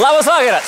Labas vakaras.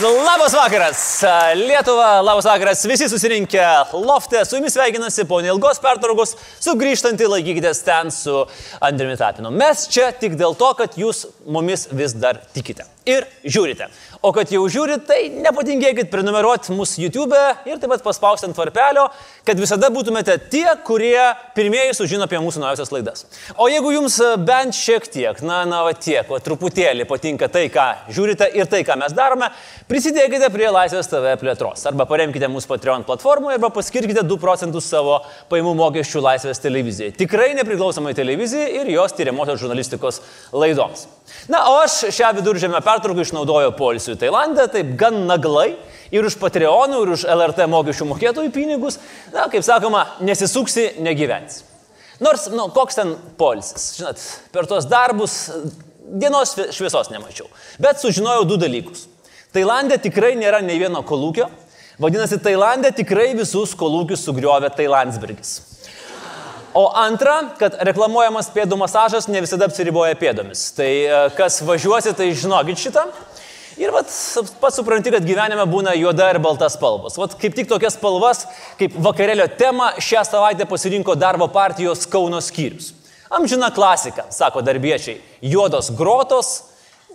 Labas vakaras. Lietuva, labas vakaras. Visi susirinkę loftė. Su jumis sveikinasi po neilgos pertraukos. Sugrįžtantį laikykitės ten su Andriumi Tapinu. Mes čia tik dėl to, kad jūs mumis vis dar tikite. Ir žiūrite. O kad jau žiūrit, tai nepatingėkit prenumeruoti mūsų YouTube ir taip pat paspausti ant varpelio, kad visada būtumėte tie, kurie pirmieji sužino apie mūsų naujausias laidas. O jeigu jums bent šiek tiek, na, na, va tiek, o truputėlį patinka tai, ką žiūrite ir tai, ką mes darome, prisidėkite prie Laisvės TV plėtros. Arba paremkite mūsų Patreon platformoje, arba paskirkite 2 procentus savo paimų mokesčių Laisvės televizijai. Tikrai nepriklausomai televizijai ir jos tyriamosios žurnalistikos laidoms. Na, o aš šią viduržėmę pertrauką išnaudoju polisiu Tailandę, taip gan naglai. Ir už Patreonų, ir už LRT mokesčių mokėtojų pinigus, na, kaip sakoma, nesisuksi, negyvens. Nors, nu, koks ten polisis, žinot, per tuos darbus dienos šviesos nemačiau. Bet sužinojau du dalykus. Tailandė tikrai nėra nei vieno kolūkio, vadinasi, Tailandė tikrai visus kolūkius sugriovė Tailandsbergis. O antra, kad reklamuojamas pėdų masažas ne visada apsiriboja pėdomis. Tai e, kas važiuosi, tai žinokit šitą. Ir vat, pats supranti, kad gyvenime būna juoda ir balta spalvos. Vat kaip tik tokias spalvas, kaip vakarėlio tema, šią savaitę pasirinko darbo partijos Kauno skyrius. Amžina klasika, sako darbiečiai. Juodos grotos,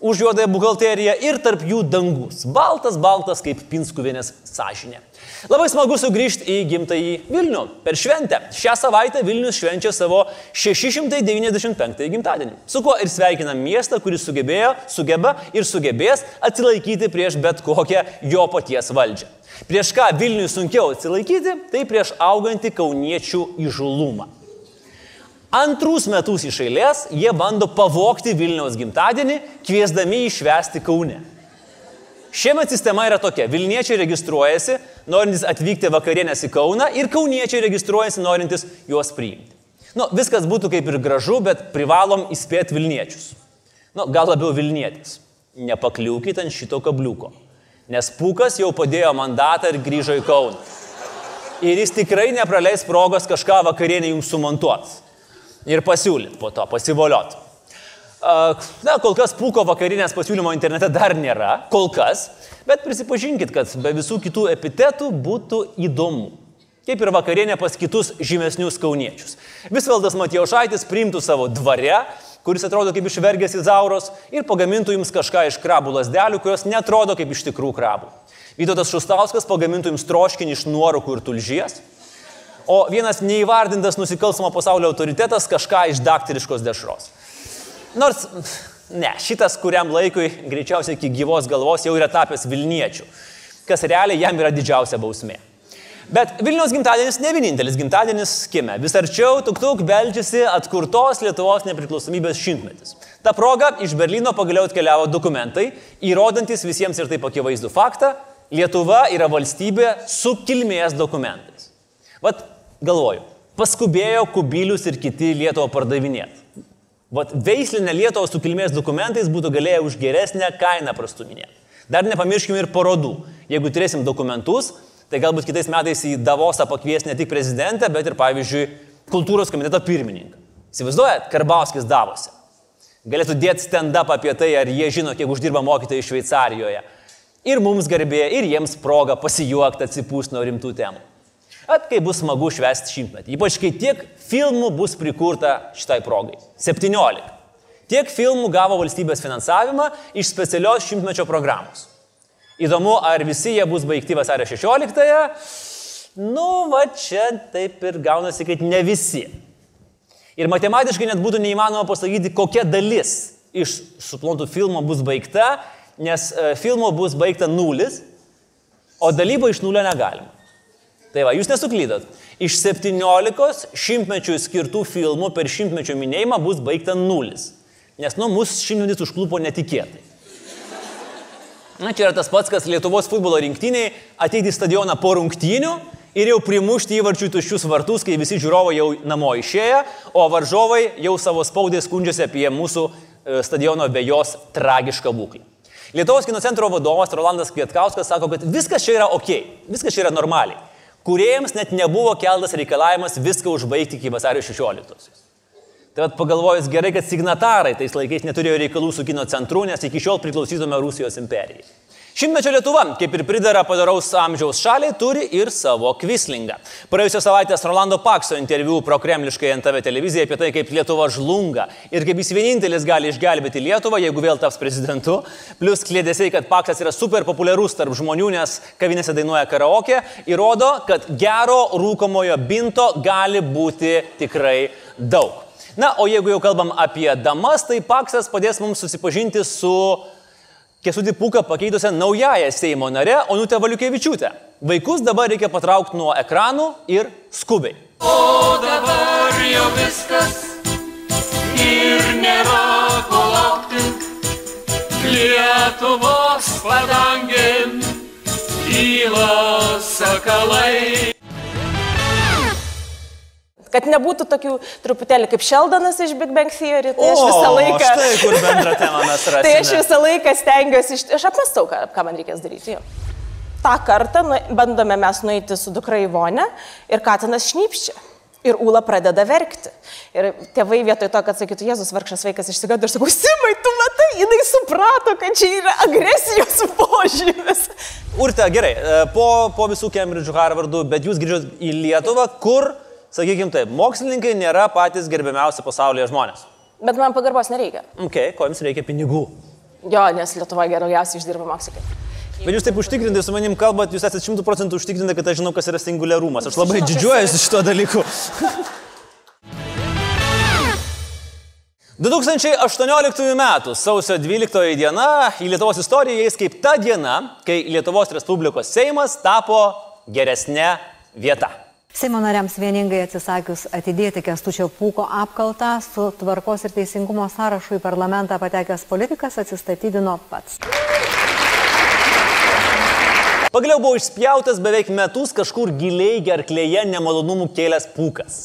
už juodąją buhalteriją ir tarp jų dangus. Baltas, baltas kaip Pinskuvienės sąžinė. Labai smagu sugrįžti į gimtąjį Vilnių. Per šventę. Šią savaitę Vilnius švenčia savo 695 gimtadienį. Su kuo ir sveikinam miestą, kuris sugebėjo, sugeba ir sugebės atsilaikyti prieš bet kokią jo paties valdžią. Prieš ką Vilniui sunkiau atsilaikyti, tai prieš augantį kauniečių įžulumą. Antrus metus iš eilės jie bando pavokti Vilniaus gimtadienį, kviesdami išvesti Kaune. Šiemet sistema yra tokia. Vilniečiai registruojasi, norintys atvykti vakarienės į Kauną ir kauniečiai registruojasi, norintys juos priimti. Nu, viskas būtų kaip ir gražu, bet privalom įspėti Vilniečius. Nu, gal labiau Vilnietis. Nepakliūkit ant šito kabliuko. Nes Pukas jau padėjo mandatą ir grįžo į Kauną. Ir jis tikrai nepraleis progos kažką vakarienį jums sumontuoti ir pasiūlyt po to, pasivoliot. Na, kol kas pūko vakarinės pasiūlymo internete dar nėra, kol kas, bet prisipažinkit, kad be visų kitų epitetų būtų įdomu. Kaip ir vakarienė pas kitus žymesnius kauniečius. Visvaldas Matijaušaitis priimtų savo dvare, kuris atrodo kaip išvergęs į zauros, ir pagamintų jums kažką iš krabų lasdelių, kurios netrodo kaip iš tikrų krabų. Vytautas Šustauskas pagamintų jums troškinį iš nuorukų ir tulžies, o vienas neįvardintas nusikalstamo pasaulio autoritetas kažką iš daktariškos dešros. Nors, ne, šitas kuriam laikui, greičiausiai iki gyvos galvos, jau yra tapęs Vilniečių, kas realiai jam yra didžiausia bausmė. Bet Vilniaus gimtadienis ne vienintelis gimtadienis Kime. Vis arčiau tuk tuk beldžiasi atkurtos Lietuvos nepriklausomybės šimtmetis. Ta proga iš Berlyno pagaliau atkeliavo dokumentai, įrodantis visiems ir taip akivaizdų faktą, Lietuva yra valstybė su kilmės dokumentais. Vat galvoju, paskubėjo kubilius ir kiti Lietuvą pardavinėti. Vat veislinę Lietuvą su kilmės dokumentais būtų galėję už geresnę kainą prastuminėti. Dar nepamirškime ir parodų. Jeigu turėsim dokumentus, tai galbūt kitais metais į Davosą pakvies ne tik prezidentę, bet ir, pavyzdžiui, kultūros komiteto pirmininką. Įsivaizduojat, Karbauskis Davose. Galėtų dėti stand-up apie tai, ar jie žino, kiek uždirba mokytojai Šveicarijoje. Ir mums garbė, ir jiems proga pasijuokti, atsipūsti nuo rimtų temų. At kai bus smagu švęsti šimtmetį. Ypač kai tiek filmų bus prikurta šitai progai. 17. Tiek filmų gavo valstybės finansavimą iš specialios šimtmečio programos. Įdomu, ar visi jie bus baigti vasario 16-ąją. Nu, va čia taip ir gaunasi, kad ne visi. Ir matematiškai net būtų neįmanoma pasakyti, kokia dalis iš suplontų filmo bus baigta, nes e, filmo bus baigta nulis, o dalyba iš nulio negalima. Tai va, jūs nesuklydot. Iš 17 šimtmečių skirtų filmų per šimtmečio minėjimą bus baigta nulis. Nes, nu, mūsų šimtmetis užklupo netikėtai. Na, čia yra tas pats, kas Lietuvos futbolo rinktiniai ateiti į stadioną po rungtynių ir jau primušti įvarčių tuščius vartus, kai visi žiūrovai jau namo išėję, o varžovai jau savo spaudai skundžiasi apie mūsų e, stadiono vėjos tragišką būklę. Lietuvos kino centro vadovas Rolandas Kvietkauskas sako, kad viskas čia yra ok, viskas čia yra normaliai kuriejams net nebuvo keltas reikalavimas viską užbaigti iki vasario 16. Tai vad pagalvojus gerai, kad signatarai tais laikais neturėjo reikalų su kino centru, nes iki šiol priklausytume Rusijos imperijai. Šimtmečio Lietuva, kaip ir pridara padaraus amžiaus šaliai, turi ir savo kvislingą. Praėjusios savaitės Rolando Pakso interviu pro Kremliškai NTV televiziją apie tai, kaip Lietuva žlunga ir kaip jis vienintelis gali išgelbėti Lietuvą, jeigu vėl taps prezidentu. Plus klėdėsiai, kad Paksas yra super populiarus tarp žmonių, nes kavinėse dainuoja karaoke, įrodo, kad gero rūkomojo binto gali būti tikrai daug. Na, o jeigu jau kalbam apie damas, tai Paksas padės mums susipažinti su Kesudį Puką pakeitusią naująją Seimo narę Onutę Valiukevičiūtę. Vaikus dabar reikia patraukti nuo ekranų ir skubiai. O dabar jau viskas ir nėra ko laukti. Lietuvos padangėm kyla sakalai. Kad nebūtų tokių truputėlį kaip Šeldonas iš Big Bang Theory, tai aš visą laiką... Štai kur bendrą temą mes rasime. tai aš visą laiką stengiuosi, iš... aš apmastau, ką, ką man reikės daryti. Jo. Ta kartą nu, bandome mes nueiti su dukra į vonę ir Katinas šnypščia. Ir Ūla pradeda verkti. Ir tėvai vietoj to, kad sakytų, Jėzus vargšas vaikas išsigado, aš sakau, Simai, tu matai, jinai suprato, kad čia yra agresijos požymis. Urte, gerai, e, po, po visų Cambridge, Harvardų, bet jūs grįžot į Lietuvą, kur, sakykime taip, mokslininkai nėra patys gerbiamiausi pasaulyje žmonės. Bet man pagarbos nereikia. Ok, ko jums reikia pinigų? Jo, nes Lietuva geriausiai išdirba mokslininkai. Bet jūs taip užtikrintai su manim kalbat, jūs esate šimtų procentų užtikrintai, kad aš žinau, kas yra singularumas. Aš labai didžiuojuosi šito dalyku. 2018 m. sausio 12 diena į Lietuvos istoriją įeis kaip ta diena, kai Lietuvos Respublikos Seimas tapo geresnė vieta. Seimo nariams vieningai atsisakius atidėti Kestučio Pūko apkaltą su tvarkos ir teisingumo sąrašu į parlamentą patekęs politikas atsistatydino pats. Pagaliau buvo išspjautas beveik metus kažkur giliai gerklėje nemalonumų kėlęs pūkas.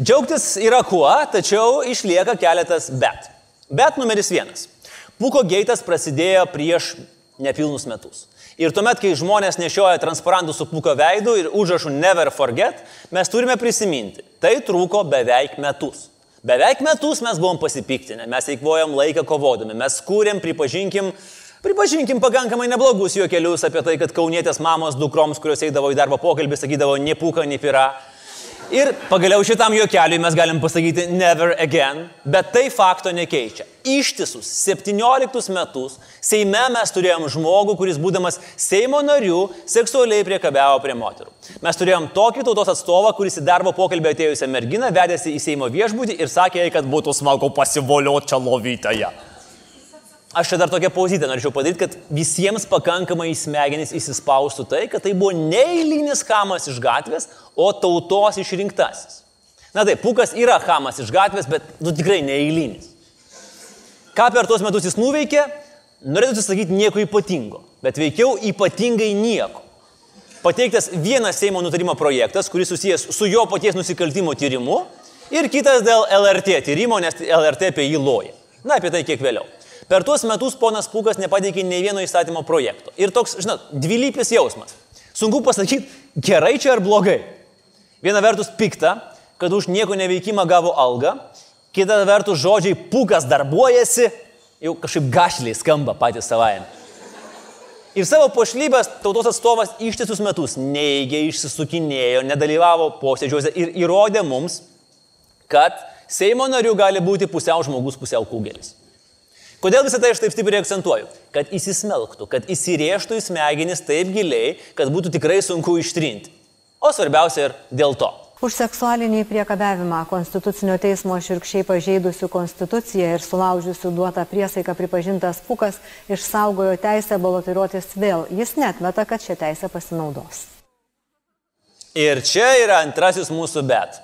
Džiaugtis yra kuo, tačiau išlieka keletas bet. Bet numeris vienas. Pūko geitas prasidėjo prieš nepilnus metus. Ir tuomet, kai žmonės nešioja transparantus su pūko veidu ir užrašų never forget, mes turime prisiminti, tai truko beveik metus. Beveik metus mes buvom pasipiktinę, mes eikvojom laiką kovodami, mes kūrėm, pripažinkim, Pripažinkim pakankamai neblogus juokelius apie tai, kad kaunietės mamos dukroms, kurios eidavo į darbo pokalbį, sakydavo, ne pūka, ne pira. Ir pagaliau šitam juokeliui mes galim pasakyti never again, bet tai fakto nekeičia. Ištisus 17 metus Seime mes turėjom žmogų, kuris būdamas Seimo nariu seksualiai priekabiavo prie moterų. Mes turėjom tokį tautos atstovą, kuris į darbo pokalbį atėjusią merginą vedėsi į Seimo viešbutį ir sakė kad būtų smagu pasivolioti čia lovytąją. Aš čia dar tokią pozityvę norėčiau padaryti, kad visiems pakankamai į smegenis įsispaustų tai, kad tai buvo neįlynis hamas iš gatvės, o tautos išrinktasis. Na taip, Pukas yra hamas iš gatvės, bet nu, tikrai neįlynis. Ką per tuos metus jis nuveikė, norėtų sakyti nieko ypatingo, bet veikiau ypatingai nieko. Pateiktas vienas Seimo nutarimo projektas, kuris susijęs su jo paties nusikaltimo tyrimu ir kitas dėl LRT tyrimo, nes LRT apie jį loja. Na, apie tai kiek vėliau. Per tuos metus ponas Pūkas nepateikė nei vieno įstatymo projekto. Ir toks, žinot, dvilypis jausmas. Sunku pasakyti, gerai čia ar blogai. Viena vertus pikta, kad už nieko neveikimą gavo algą, kita vertus žodžiai Pūkas darbuojasi, jau kažkaip gašliai skamba patys savaime. Ir savo pošlybės tautos atstovas ištisus metus neigė, išsisukinėjo, nedalyvavo posėdžiuose ir įrodė mums, kad Seimo narių gali būti pusiau žmogus, pusiau kūgelis. Kodėl visą tai aš taip stipriai akcentuoju? Kad įsismelktų, kad įsirėžtų į smegenis taip giliai, kad būtų tikrai sunku ištrinti. O svarbiausia ir dėl to. Už seksualinį priekabiavimą Konstitucinio teismo širkščiai pažeidusių konstituciją ir sulaužiusių duotą priesaiką pripažintas Pukas išsaugojo teisę balotiruotis vėl. Jis net meta, kad šią teisę pasinaudos. Ir čia yra antrasis mūsų bet.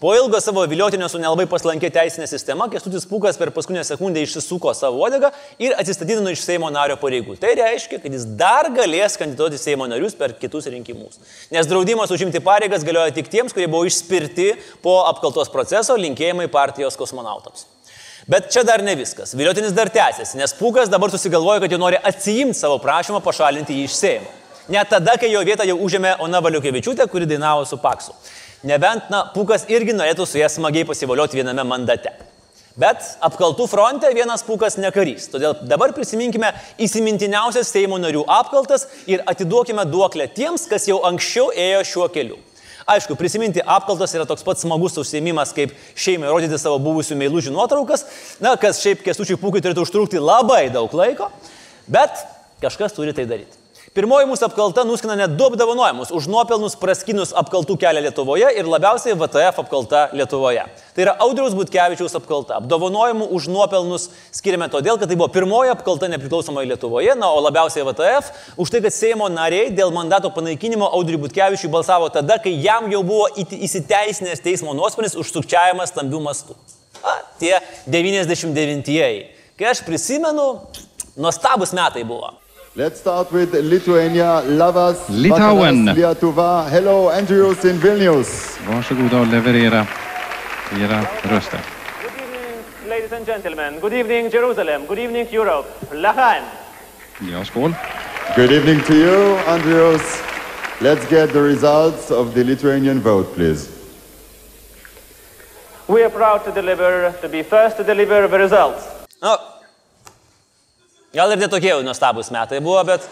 Po ilgo savo viliotinio su nelabai paslankė teisinė sistema, Kestutis Pūkas per paskutinę sekundę išsisuko savo odegą ir atsistatydino iš Seimo nario pareigų. Tai reiškia, kad jis dar galės kandidatuoti Seimo narius per kitus rinkimus. Nes draudimas užimti pareigas galioja tik tiems, kurie buvo išspirti po apkaltos proceso linkėjimai partijos kosmonautams. Bet čia dar ne viskas. Viliotinis dar tęsiasi, nes Pūkas dabar susigalvoja, kad jau nori atsijimti savo prašymą pašalinti jį iš Seimo. Net tada, kai jo vietą jau užėmė Ona Valiukevičiūtė, kuri dainavo su Paksu. Nebent, na, Pukas irgi norėtų su ja smagiai pasivolioti viename mandate. Bet apkaltų fronte vienas pukas nekarys. Todėl dabar prisiminkime įsimintiniausias Seimo narių apkaltas ir atiduokime duoklę tiems, kas jau anksčiau ėjo šiuo keliu. Aišku, prisiminti apkaltas yra toks pats smagus užsiemimas, kaip šeimai rodyti savo buvusių meilužių nuotraukas, na, kas šiaip kestučiai pūkai turėtų užtrukti labai daug laiko, bet kažkas turi tai daryti. Pirmoji mūsų apkalta nuskina net du apdovanojimus už nuopelnus praskinus apkaltų kelią Lietuvoje ir labiausiai VTF apkalta Lietuvoje. Tai yra Audriaus Butkevičiaus apkalta. Apdovanojimų už nuopelnus skiriame todėl, kad tai buvo pirmoji apkalta nepriklausomoje Lietuvoje, na, o labiausiai VTF už tai, kad Seimo nariai dėl mandato panaikinimo Audriui Butkevičiui balsavo tada, kai jam jau buvo įsiteisinęs teismo nuosprendis už sukčiavimą stambių mastų. A, tie 99-ieji. Kai aš prisimenu, nuostabus metai buvo. Let's start with Lithuania, Lavas, Litauen. Vakaras, Lietuva. Hello, Andrews in Vilnius. Varsågoda och leverera era röster. Good evening, ladies and gentlemen. Good evening, Jerusalem. Good evening, Europe. Lahan. Ja, skål. Good evening to you, Andrews. Let's get the results of the Lithuanian vote, please. We are proud to deliver, to be first to deliver the results. Nu, gal ir netokie jau nuostabus metai buvo, bet...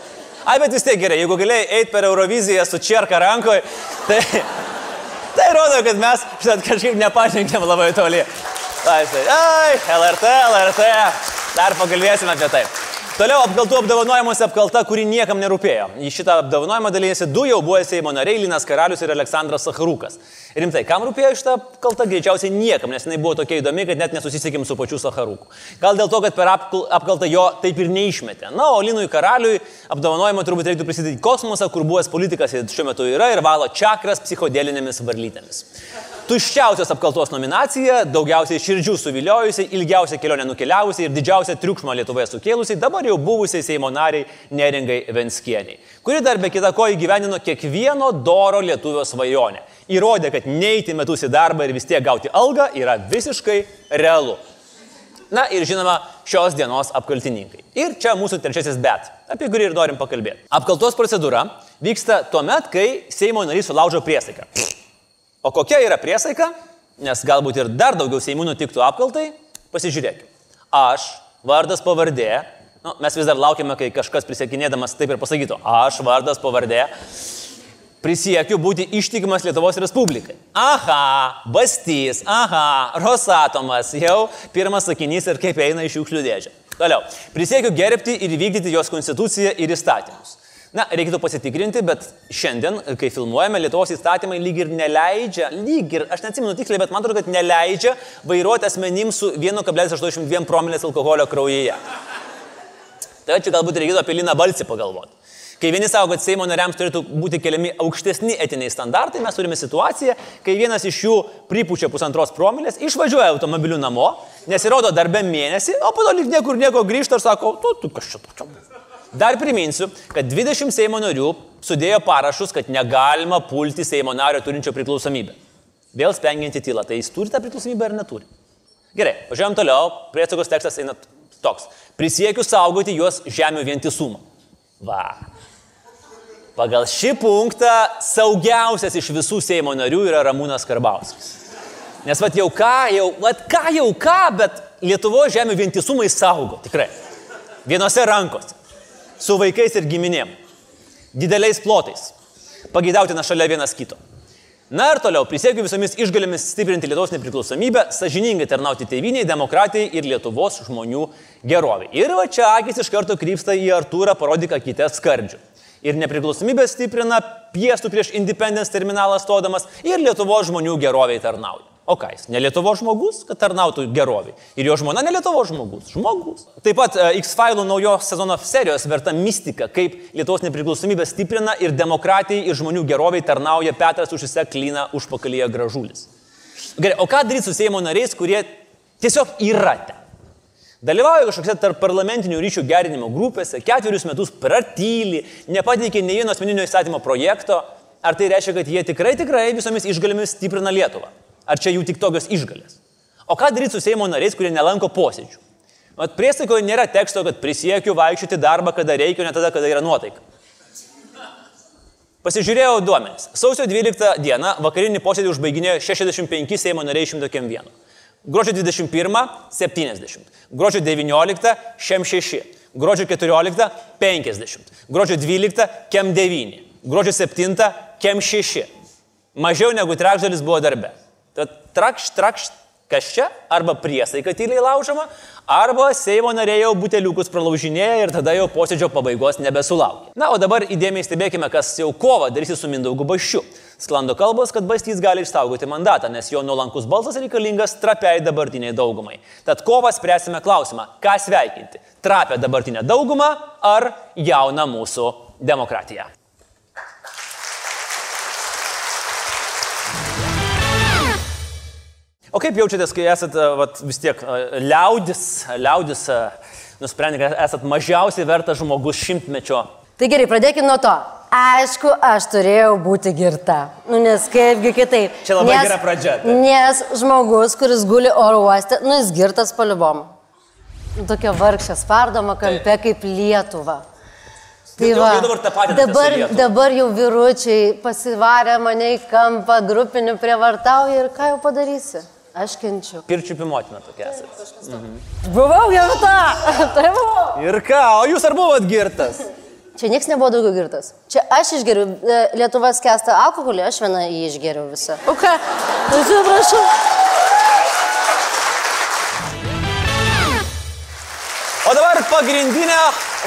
Ai, bet vis tiek gerai, jeigu galėjai eiti per Euroviziją su čierka rankoje, tai... Tai rodo, kad mes šitą kažkaip nepažengėm labai toli. Ai, LRT, LRT. Dar pakalbėsime apie tai. Toliau apkaltų apdovanojimuose apkalta, kuri niekam nerūpėjo. Į šitą apdovanojimą dalyjasi du jau buvę Seimo nariai, Linas Karalius ir Aleksandras Sacharukas. Rimtai, kam rūpėjo šitą apkaltą? Greičiausiai niekam, nes jinai buvo tokia įdomi, kad net nesusisiekėm su pačiu Sacharuku. Gal dėl to, kad per apkal- apkaltą jo taip ir neišmetė. Na, o Linui Karaliui apdovanojimą turbūt reiktų prisidėti kosmosą, kur buvęs politikas šiuo metu yra ir valo čakras psichodelinėmis varlytėmis. Tuščiausios apkaltos nominacija, daugiausiai širdžių suviliojusiai, ilgiausia kelionė nukeliavusiai ir didžiausia triukšmo Lietuvoje sukėlusiai dabar jau buvusiai Seimo nariai Neringai Venskieniai, kuri dar be kita ko įgyvenino kiekvieno doro lietuvio svajonę. Įrodė, kad neiti metus į darbą ir vis tiek gauti algą yra visiškai realu. Na ir žinoma, šios dienos apkaltininkai. Ir čia mūsų trečiasis bet, apie kurį ir norim pakalbėti. Apkaltos procedūra vyksta tuo met, kai Seimo narys sulaužo priesaiką. O kokia yra priesaika, nes galbūt ir dar daugiau Seimūnų tiktų apkaltai, pasižiūrėkime. Aš, vardas pavardė, nu, mes vis dar laukiame, kai kažkas prisiekinėdamas taip ir pasakytų, aš, vardas pavardė, prisiekiu būti ištikimas Lietuvos Respublikai. Aha, Bastys, aha, Rosatomas, jau pirmas sakinys ir kaip eina iš šiukšlių dėžę. Toliau, prisiekiu gerbti ir vykdyti jos konstituciją ir įstatymus. Na, reikėtų pasitikrinti, bet šiandien, kai filmuojame, Lietuvos įstatymai lyg ir neleidžia, lyg ir, aš neatsimenu tiksliai, bet man atrodo, kad neleidžia vairuoti asmenims su 1,82 promilės alkoholio kraujyje. Tai čia galbūt reikėtų apie Liną Balsį pagalvoti. Kai vieni savo, kad Seimo nariams turėtų būti keliami aukštesni etiniai standartai, mes turime situaciją, kai vienas iš jų pripučia pusantros promilės, išvažiuoja automobiliu namo, nesirodo darbę mėnesį, o po to lyg niekur nieko grįžta ir sako, tu, tu kažkaip čia. Dar priminsiu, kad 20 Seimo narių sudėjo parašus, kad negalima pulti Seimo nario turinčio priklausomybę. Vėl spengianti tyla. Tai jis turi tą priklausomybę ar neturi? Gerai, važiuojam toliau. Priesagos tekstas eina toks. Prisiekiu saugoti juos žemių vientisumą. Va. Pagal šį punktą saugiausias iš visų Seimo narių yra Ramūnas Karbauskis. Nes vad jau ką, jau, vad ką jau ką, bet Lietuvo žemių vientisumai saugo, tikrai. Vienose rankose su vaikais ir giminėm, dideliais plotais, pageidautina šalia vienas kito. Na ir toliau, prisiekiu visomis išgalėmis stiprinti Lietuvos nepriklausomybę, sažiningai tarnauti tėviniai, demokratijai ir Lietuvos žmonių gerovai. Ir va čia akis iš karto krypsta į Artūrą parodyk akitę skardžių. Ir nepriklausomybę stiprina, piestų prieš Independence terminalą stodamas ir Lietuvos žmonių geroviai tarnauja. O ką jis? Ne Lietuvo žmogus, kad tarnautų geroviai. Ir jo žmona ne Lietuvo žmogus. Žmogus. Taip pat e, X-File'ų naujos sezono serijos verta mistika, kaip Lietuvos nepriklausomybę stiprina ir demokratijai ir žmonių geroviai tarnauja Petras užsise klyna užpakalyje gražulis. Gerai, o ką daryti su Seimo nariais, kurie tiesiog yra ten? Dalyvauja kažkokiose tarp parlamentinių ryšių gerinimo grupėse, ketverius metus pratyli, nepateikė ne vieno asmeninio įstatymo projekto. Ar tai reiškia, kad jie tikrai, tikrai visomis išgalėmis stiprina Lietuvą? Ar čia jų tik tokios išgalės? O ką daryti su Seimo nariais, kurie nelanko posėdžių? Mat priesaikoje nėra teksto, kad prisiekiu vaikščioti darbą, kada reikia, o ne tada, kada yra nuotaika. Pasižiūrėjau duomenis. Sausio 12 dieną vakarinį posėdį užbaiginėjo 65 Seimo nariai 101. Gruodžio 21 - 70. Gruodžio 19 - šiam 6. Gruodžio 14 - 50. Gruodžio 12 - kem 9. Gruodžio 7 - kem 6. Mažiau negu trečdalis buvo darbe. Tad trakšt, trakšt, kas čia? Arba priesaika tyliai laužoma, arba Seimo nariai jau buteliukus pralaužinėja ir tada jau posėdžio pabaigos nebesulaukia. Na, o dabar įdėmiai stebėkime, kas jau kovą darys su Mindaugu Bašiu. Sklando kalbos, kad Bastys gali išsaugoti mandatą, nes jo nuolankus balsas reikalingas trapiai dabartiniai daugumai. Tad kovą spręsime klausimą, ką sveikinti - trapę dabartinę daugumą ar jauną mūsų demokratiją. O kaip jaučiatės, kai esate vat, vis tiek a, liaudis, liaudis a, nusprendė, kad esate mažiausiai vertas žmogus šimtmečio? Tai gerai, pradėkime nuo to. Aišku, aš turėjau būti girta. Nu, nes kaipgi kitaip. Čia labai nes, gera pradžia, taip. Nes žmogus, kuris guli oro uoste, nu jis girtas palibom. Nu, Tokia vargšė spardoma kampe kaip Lietuva. Tai va, jau dabar su dabar, dabar jau vyručiai pasivarė mane į kampą, grupinių prievartauja ir ką jau padarysi? Aš kenčiu. Pirčiupi motina tokia esate. Buvau girta. tai buvau. Ir ką, o jūs ar buvot girtas? Čia niekas nebuvo daugiau girtas. Čia aš išgeriu, e, Lietuva skęsta alkoholį, aš vieną jį išgeriu visą. O ką? Atsiprašau. Pagrindinė,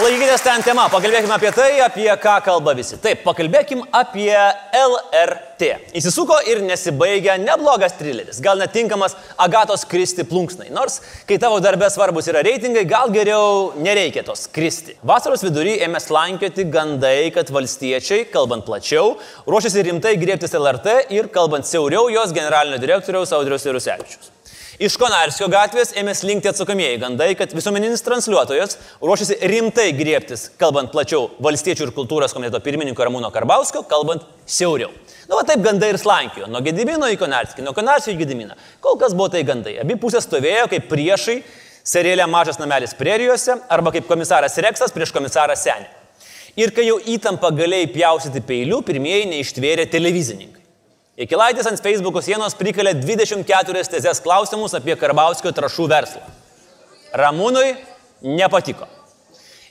laikykitės ten tema. Pakalbėkime apie tai, apie ką kalba visi. Taip, pakalbėkime apie LRT. Įsisuko ir nesibaigia neblogas trileris. Gal netinkamas Agatos Kristi plunksnai. Nors, kai tavo darbė svarbus yra reitingai, gal geriau nereikia tos Kristi. Vasaros vidury ėmė slankioti gandai, kad valstiečiai, kalbant plačiau, ruošiasi rimtai griebtis LRT ir, kalbant siauriau, jos generalinio direktoriaus Audrius Irusevičius. Iš Konarskio gatvės ėmė slinkti atsakomieji gandai, kad visuomeninis transliuotojas ruošiasi rimtai griebtis, kalbant plačiau, valstiečių ir kultūros komiteto pirmininko Ramūno Karbauskio, kalbant siauriau. Nu, va taip gandai ir slankiojo. Nuo Gedimino į Konarskį, nuo Konarskio į Gediminą. Kol kas buvo tai gandai. Abi pusės stovėjo kaip priešai serialė Mažas namelis prerijose arba kaip komisaras Reksas prieš komisarą Senį. Ir kai jau įtampa galėjai pjausyti peiliu, pirmieji neištvėrė televizininkai. Ikilaitis ant Facebook'o sienos prikalė 24 tezes klausimus apie Karbauskio trašų verslą. Ramūnui nepatiko.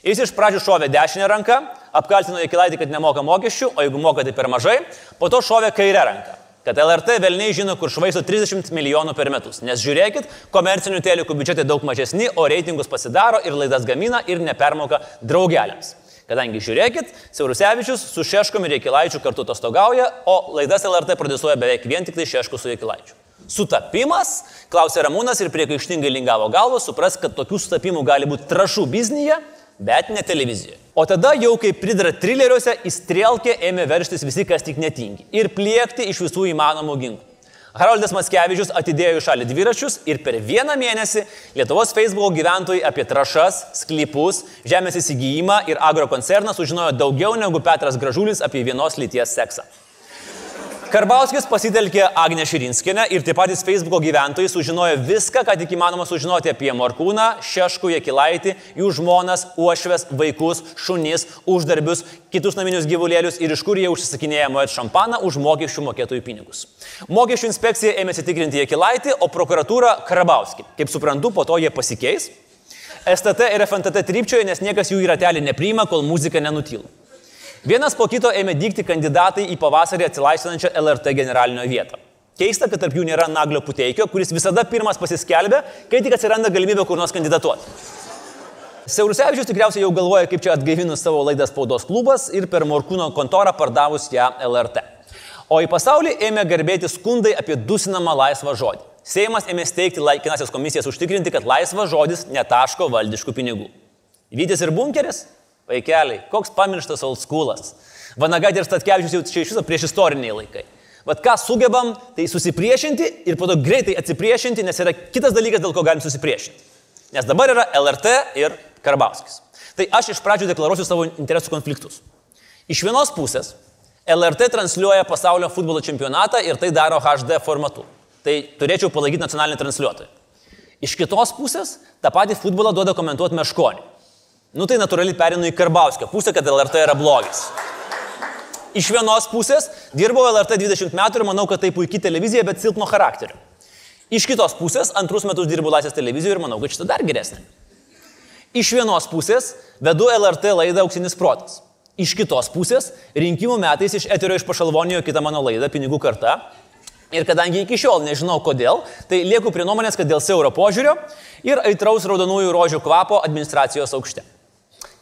Jis iš pradžių šovė dešinę ranką, apkaltino Ikilaitį, kad nemoka mokesčių, o jeigu moka tai per mažai, po to šovė kairę ranką. Kad LRT velniai žino, kur švaisto 30 milijonų per metus. Nes žiūrėkit, komercinių telikų biudžetai daug mažesni, o reitingus pasidaro ir laidas gamina ir nepermoka draugeliams. Kadangi žiūrėkit, Siaurusevičius su Šeškom ir Jekilaičiu kartu atostogauja, o laidas LRT produsuoja beveik vien tik tai Šeškus su Jekilaičiu. Sutapimas, klausė Ramūnas ir priekaištingai lingavo galvą, supras, kad tokių sutapimų gali būti trašų biznyje, bet ne televizijoje. O tada jau kaip pridara trileriuose, įstrelkė ėmė verštis visi, kas tik netingi ir pliekti iš visų įmanomų ginklų. Haroldas Maskevičius atidėjo į šalį dviračius ir per vieną mėnesį Lietuvos Facebook gyventojai apie trašas, sklypus, žemės įsigijimą ir agrokoncerną sužinojo daugiau negu Petras Gražulis apie vienos lyties seksą. Karbauskis pasitelkė Agnę Širinskinę ir taip patys Facebook gyventojai sužinojo viską, ką tik įmanoma sužinoti apie Morkūną, Šeškų, Jekilaitį, jų žmonas, uošves, vaikus, šunis, uždarbius, kitus naminius gyvulėlius ir iš kur jie užsisakinėja Moet šampaną už mokesčių mokėtojų pinigus. Mokesčių inspekcija ėmėsi tikrinti Jekilaitį, o prokuratūra Karbauskį. Kaip suprantu, po to jie pasikeis. STT ir FNTT trypčioja, nes niekas jų į ratelį nepriima, kol muzika nenutyla. Vienas po kito ėmė dykti kandidatai į pavasarį atsilaisvinančią LRT generalinio vietą. Keista, kad tarp jų nėra Naglio Puteikio, kuris visada pirmas pasiskelbė, kai tik atsiranda galimybė kur nors kandidatuoti. Siaurusevičius tikriausiai jau galvoja, kaip čia atgaivinus savo laidą spaudos klubas ir per Morkūno kontorą pardavus ją LRT. O į pasaulį ėmė garbėti skundai apie dusinamą laisvą žodį. Seimas ėmė steigti laikinasias komisijas užtikrinti, kad laisvas žodis netaško valdiškų pinigų. Vytis ir bunkeris? Vaikeliai, koks pamirštas old schoolas. Vanagat ir Statkevičius jau čia iš viso prieš istoriniai laikai. Vat ką sugebam, tai susipriešinti ir po to greitai atsipriešinti, nes yra kitas dalykas, dėl ko galim susipriešinti. Nes dabar yra LRT ir Karbauskis. Tai aš iš pradžių deklaruosiu savo interesų konfliktus. Iš vienos pusės LRT transliuoja pasaulio futbolo čempionatą ir tai daro HD formatu. Tai turėčiau palaikyti nacionalinį transliuotoją. Iš kitos pusės tą patį futbolą duoda komentuoti Meškonį. Nu tai natūraliai perinu į Karbauskio pusę, kad LRT yra blogis. Iš vienos pusės dirbau LRT 20 metų ir manau, kad tai puikiai televizija, bet silpno charakterio. Iš kitos pusės, antrus metus dirbu Laisvės televizijoje ir manau, kad šitą dar geresnė. Iš vienos pusės vedu LRT laidą Auksinis protas. Iš kitos pusės rinkimų metais iš eterio iš pašalvonijo kitą mano laidą Pinigų karta. Ir kadangi iki šiol nežinau kodėl, tai lieku prie nuomonės, kad dėl siauro požiūrio ir aitraus raudonųjų rožių kvapo administracijos aukšte.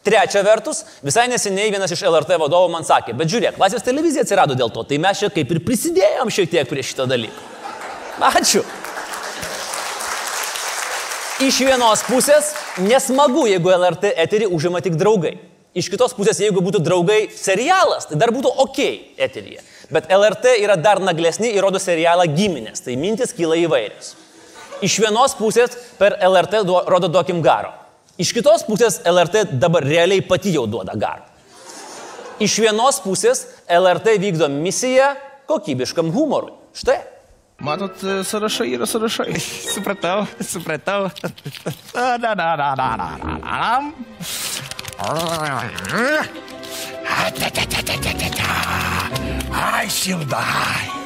Trečia vertus, visai neseniai vienas iš LRT vadovų man sakė, bet žiūrėk, Laisvės televizija atsirado dėl to, tai mes čia kaip ir prisidėjom šiek tiek prie šito dalyko. Ačiū. Iš vienos pusės nesmagu, jeigu LRT eterį užima tik draugai. Iš kitos pusės, jeigu būtų draugai serialas, tai dar būtų ok eteryje. Bet LRT yra dar naglesni ir rodo serialą giminės, tai mintis kyla įvairios. Iš vienos pusės per LRT rodo duokim garo. Iš kitos pusės LRT dabar realiai pati jau duoda garo. Iš vienos pusės LRT vykdo misiją kokybiškam humorui. Štai. Matot, sąrašai yra sąrašai. Supratau, supratau. Da, da, da, da, da, da, da. Ai, šildai.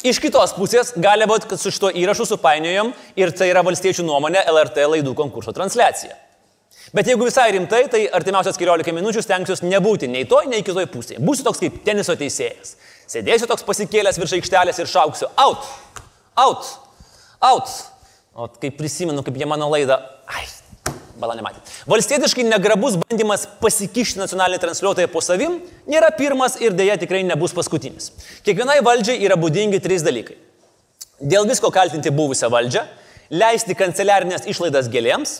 Iš kitos pusės gali būti, kad su šito įrašu supainiojom ir tai yra valstiečių nuomonė LRT laidų konkurso transliacija. Bet jeigu visai rimtai, tai artimiausias keliolika minučių stengsiuosi nebūti nei toj, nei kitoj pusėje. Būsiu toks kaip teniso teisėjas. Sėdėsiu toks pasikėlęs virš aikštelės ir šauksiu out, out, out. O kai prisimenu, kaip jie mano laidą, ai, bala nematė. Valstietiškai negrabus bandymas pasikišti nacionalinį transliuotoją po savim nėra pirmas ir dėja tikrai nebus paskutinis. Kiekvienai valdžiai yra būdingi trys dalykai. Dėl visko kaltinti buvusią valdžią, leisti kanceliarinės išlaidas gėlėms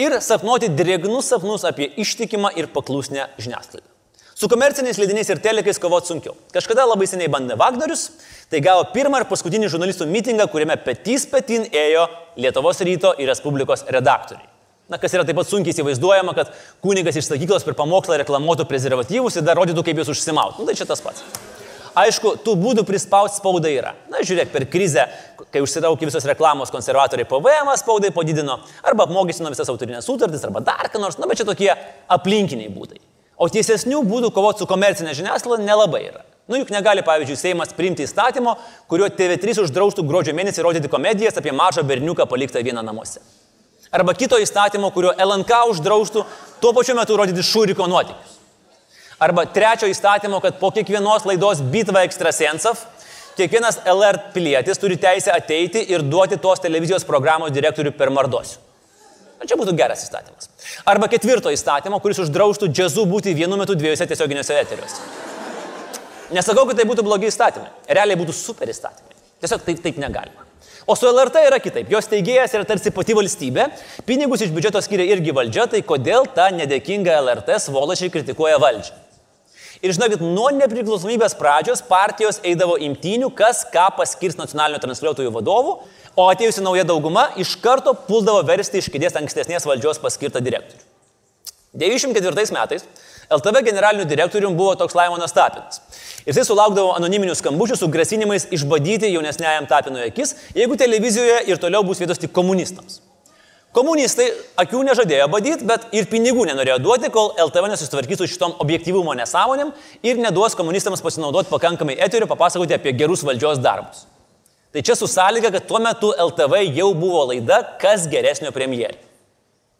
ir sapnuoti drėgnus sapnus apie ištikimą ir paklusnę žiniasklaidą. Su komerciniais leidiniais ir telekais kovoti sunkiau. Kažkada labai seniai bandė Wagnerius, tai gavo pirmą ir paskutinį žurnalistų mitingą, kuriame petys petin ėjo Lietuvos ryto ir Respublikos redaktoriai. Na, kas yra taip pat sunkiai įsivaizduojama, kad kunigas iš sakyklos per pamokslą reklamuotų prezervatyvus ir dar rodytų, kaip jūs užsimautų. Nu, tai čia tas pats. Aišku, tų būdų prispausti spaudą yra. Na, žiūrėk, per krizę, kai užsitraukė visos reklamos konservatoriai PVM spaudai padidino, arba apmokestino visas autorinės sutartys, arba dar ką nors, na, bet čia tokie aplinkiniai būdai. O tiesesnių būdų kovoti su komercinė žiniasklaida nelabai yra. Nu juk negali, pavyzdžiui, Seimas priimti įstatymo, kuriuo TV3 uždraustų gruodžio mėnesį rodyti komedijas apie mažą berniuką paliktą vieną namuose. Arba kito įstatymo, kuriuo LNK uždraustų tuo pačiu metu rodyti šūriko nuotykius. Arba trečio įstatymo, kad po kiekvienos laidos bitva ekstrasensav, kiekvienas LR pilietis turi teisę ateiti ir duoti tos televizijos programos direktoriui per mardosiu. Čia būtų geras įstatymas. Arba ketvirto įstatymo, kuris uždraustų džiazu būti vienu metu dviejose tiesioginiuose eteriuose. Nesakau, kad tai būtų blogi įstatymai. Realiai būtų super įstatymai. Tiesiog taip, taip negalima. O su LRT yra kitaip. Jos teigėjas yra tarsi pati valstybė, pinigus iš biudžeto skiria irgi valdžia, tai kodėl ta nedėkinga LRT svolačiai kritikuoja valdžią. Ir žinokit, nuo nepriklausomybės pradžios partijos eidavo imtynių, kas ką paskirs nacionalinio transliuotojų vadovų, o atėjusi nauja dauguma iš karto puldavo versti iš kėdės ankstesnės valdžios paskirtą direktorių. 94 metais LTV generaliniu direktoriumi buvo toks Laimonas Tapinas. Ir jis sulaukdavo anoniminių skambučių su grasinimais išbadyti jaunesniajam Tapinui akis, jeigu televizijoje ir toliau bus vietos tik komunistams. Komunistai akių nežadėjo badyti, bet ir pinigų nenorėjo duoti, kol LTV nesusitvarkys su šitom objektyvumo nesąmonėm ir neduos komunistams pasinaudoti pakankamai eterių papasakoti apie gerus valdžios darbus. Tai čia su sąlyga, kad tuo metu LTV jau buvo laida, kas geresnio premjerė.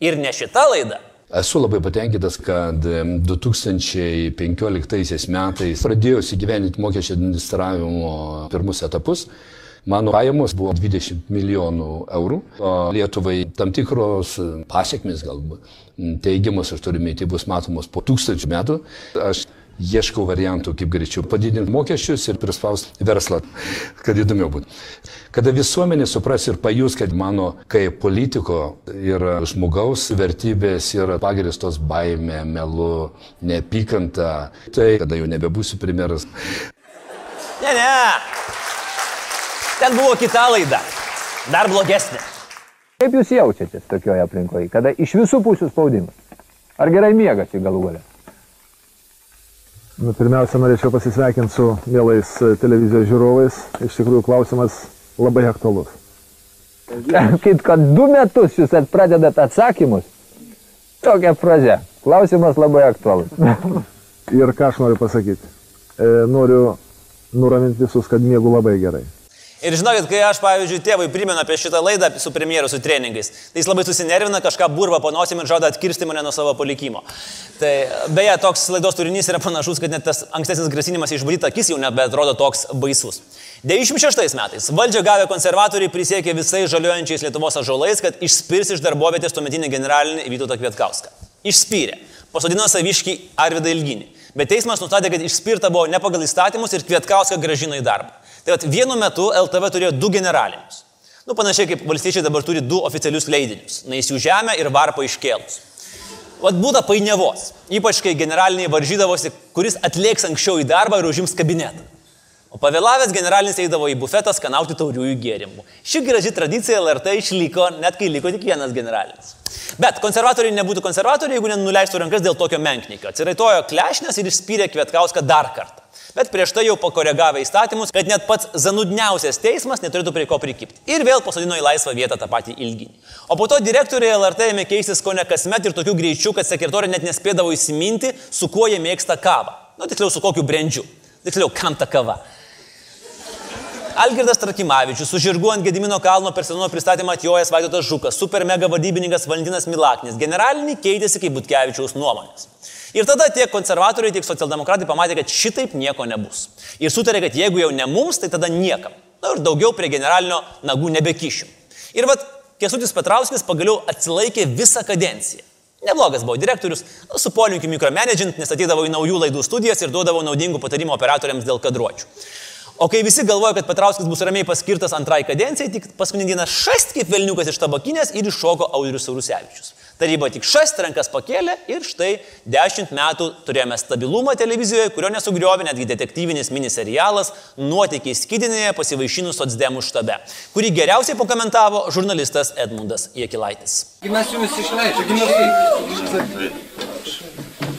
Ir ne šita laida. Esu labai patenkintas, kad 2015 metais pradėjus įgyveninti mokesčio administravimo pirmus etapus. Mano pajamos buvo 20 milijonų eurų, o Lietuvai tam tikros pasiekmes galbūt teigiamas, aš turiu mėti, bus matomos po tūkstančių metų. Aš ieškau variantų, kaip greičiau padidinti mokesčius ir prispausti verslą, kad įdomiau būtų. Kada visuomenė supras ir pajus, kad mano kaip politiko ir žmogaus vertybės yra pagristos baime, melu, neapykanta, tai kada jau nebebūsiu premjeras. Ne, ne. Ten buvo kita laida. Dar blogesnė. Kaip jūs jaučiatės tokioje aplinkoje, kada iš visų pusių spaudimas? Ar gerai miegasi galų galę? Nu, pirmiausia, norėčiau pasisveikinti su mielais e, televizijos žiūrovais. Iš tikrųjų, klausimas labai aktualus. Kaip kad du metus jūs pradedat atsakymus, tokia frazė. Klausimas labai aktualus. Ir ką aš noriu pasakyti? E, noriu nuraminti visus, kad mėgų labai gerai. Ir žinokit, kai aš, pavyzdžiui, tėvui primenu apie šitą laidą su premjeru, su treningais, tai jis labai susinervina, kažką burba panosim ir žada atkirsti mane nuo savo palikimo. Tai beje, toks laidos turinys yra panašus, kad net tas ankstesnis grasinimas išvaryta akis jau nebetrodo toks baisus. 96 metais valdžią gavę konservatoriai prisiekė visais žaliuojančiais Lietuvos ažolais, kad išspirs iš darbovietės tuometinį generalinį Vytautą Kvietkauską. Išspyrė. Pasodino saviškį Arvidą Ilginį. Bet teismas nustatė, kad išspirta buvo ne pagal įstatymus ir Kvietkauską gražino į darbą. Tai vat, vienu metu LTV turėjo du generalinius. Nu, panašiai kaip valstiečiai dabar turi du oficialius leidinius - Naisių žemę ir Varpą iškėlus. Vat būda painiavos, ypač kai generaliniai varžydavosi, kuris atlėks anksčiau į darbą ir užims kabinetą. O pavėlavęs generalinis eidavo į bufetą skanauti tauriųjų gėrimų. Ši graži tradicija LRT išliko, net kai liko tik vienas generalinis. Bet konservatoriai nebūtų konservatoriai, jeigu nenuleistų rankas dėl tokio menknikio. Atsiraitojo klešnės ir išspyrė Kvietkauską dar kartą. Bet prieš tai jau pakoregavę įstatymus, kad net pats zanudniausias teismas neturėtų prie ko prikipti. Ir vėl pasodino į laisvą vietą tą patį ilginį. O po to direktoriai LRT ėmė keistis ko ne kasmet ir tokiu greičiu, kad sekretorė net nespėdavo įsiminti, su kuo jie mėgsta kavą. Nu, tiksliau, su kokiu brandžiu. Tiksliau, kam ta kava. Algirdas Trakimavičius, su žirgu ant Gedimino kalno per senumo pristatymą atjojęs Vaidotas Žukas, super mega vadybininkas Valentinas Milaknis, generalinį keitėsi kaip Butkevičiaus nuomonės. Ir tada tiek konservatoriai, tiek socialdemokratai pamatė, kad šitaip nieko nebus. Ir sutarė, kad jeigu jau ne mums, tai tada niekam. Na ir daugiau prie generalinio nagų nebekišiu. Ir vad, Kesutis Petrauskis pagaliau atsilaikė visą kadenciją. Neblogas buvo direktorius, nu, su polinkiu mikromanagint, nes atydavo į naujų laidų studijas ir duodavo naudingų patarimų operatoriams dėl kadruočių. O kai visi galvoja, kad Petrauskas bus ramiai paskirtas antrai kadencijai, tik paskutinį dieną šast kaip Vilniukas iš tabakinės ir iššoko Audrius Saurusevičius. Taryba tik šast rankas pakėlė ir štai dešimt metų turėjome stabilumą televizijoje, kurio nesugriovė netgi detektyvinis miniserialas Nuotykiai skidinėje pasivaišinus Sotsdemų štabe, kurį geriausiai pakomentavo žurnalistas Edmundas Jekilaitis. Mes jumis išleidžiame, gimnastai.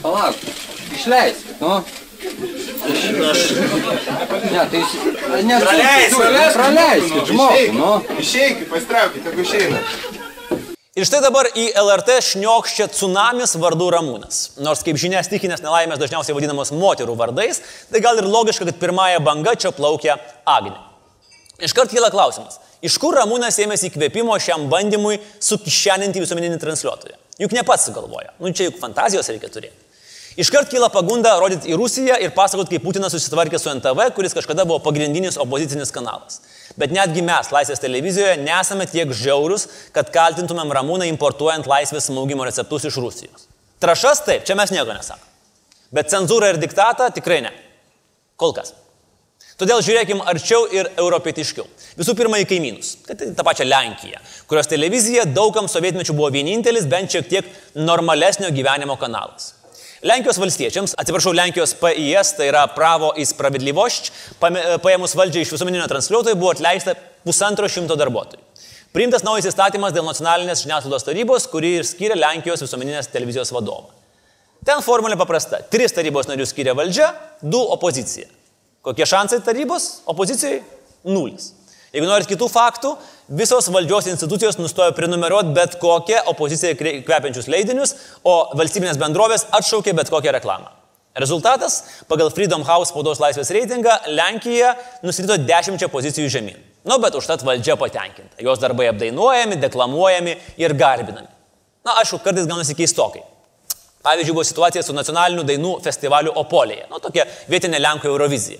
Palauk, išleiskit, nu. Ne, tai jis... Ne, Praleiskit, praleiskit žmogų, nu. Išeikit, pastraukit, tegu išeina. Ir štai dabar į LRT šniokščia tsunamis vardu Ramūnas. Nors kaip žinia, stikinės nelaimės dažniausiai vadinamos moterų vardais, tai gal ir logiška, kad pirmąją bangą čia plaukia Agnė. Iškart kyla klausimas, iš kur Ramūnas ėmėsi įkvėpimo šiam bandymui sukišeninti visuomeninį transliuotoją? Juk ne pats sugalvoja. Nu čia juk fantazijos reikia turėti. Iškart kyla pagunda rodyti į Rusiją ir pasakoti, kaip Putinas susitvarkė su NTV, kuris kažkada buvo pagrindinis opozicinis kanalas. Bet netgi mes, Laisvės televizijoje, nesame tiek žiaurus, kad kaltintumėm Ramūną importuojant laisvės smaugimo receptus iš Rusijos. Trašas taip, čia mes nieko nesakome. Bet cenzūrą ir diktatą tikrai ne. Kol kas. Todėl žiūrėkim arčiau ir europietiškiau. Visų pirma į kaimynus, kad tai tą pačią Lenkiją, kurios televizija daugam sovietmečių buvo vienintelis, bent šiek tiek normalesnio gyvenimo kanalas. Lenkijos valstiečiams, atsiprašau, Lenkijos PIS, tai yra Pravo į Spravedlivošč, paėmus valdžią iš visuomeninio transliuotojo buvo atleista pusantro šimto darbuotojų. Priimtas naujas įstatymas dėl nacionalinės žiniasklaidos tarybos, kurį ir skiria Lenkijos visuomeninės televizijos vadovą. Ten formulė paprasta. Tris tarybos narius skiria valdžia, du opozicija. Kokie šansai tarybos? Opozicijai? Nulis. Jeigu norit kitų faktų, visos valdžios institucijos nustojo prenumeruoti bet kokią opoziciją kvepiančius leidinius, o valstybinės bendrovės atšaukė bet kokią reklamą. Rezultatas - pagal Freedom House spaudos laisvės reitingą Lenkija nusirito dešimčia pozicijų žemyn. Nu, bet užtat valdžia patenkinta. Jos darbai apdainuojami, deklamuojami ir garbinami. Na, aišku, kartais gaunasi keistokai. Pavyzdžiui, buvo situacija su nacionaliniu dainų festivaliu Opolėje. Nu, tokia vietinė Lenkų Eurovizija.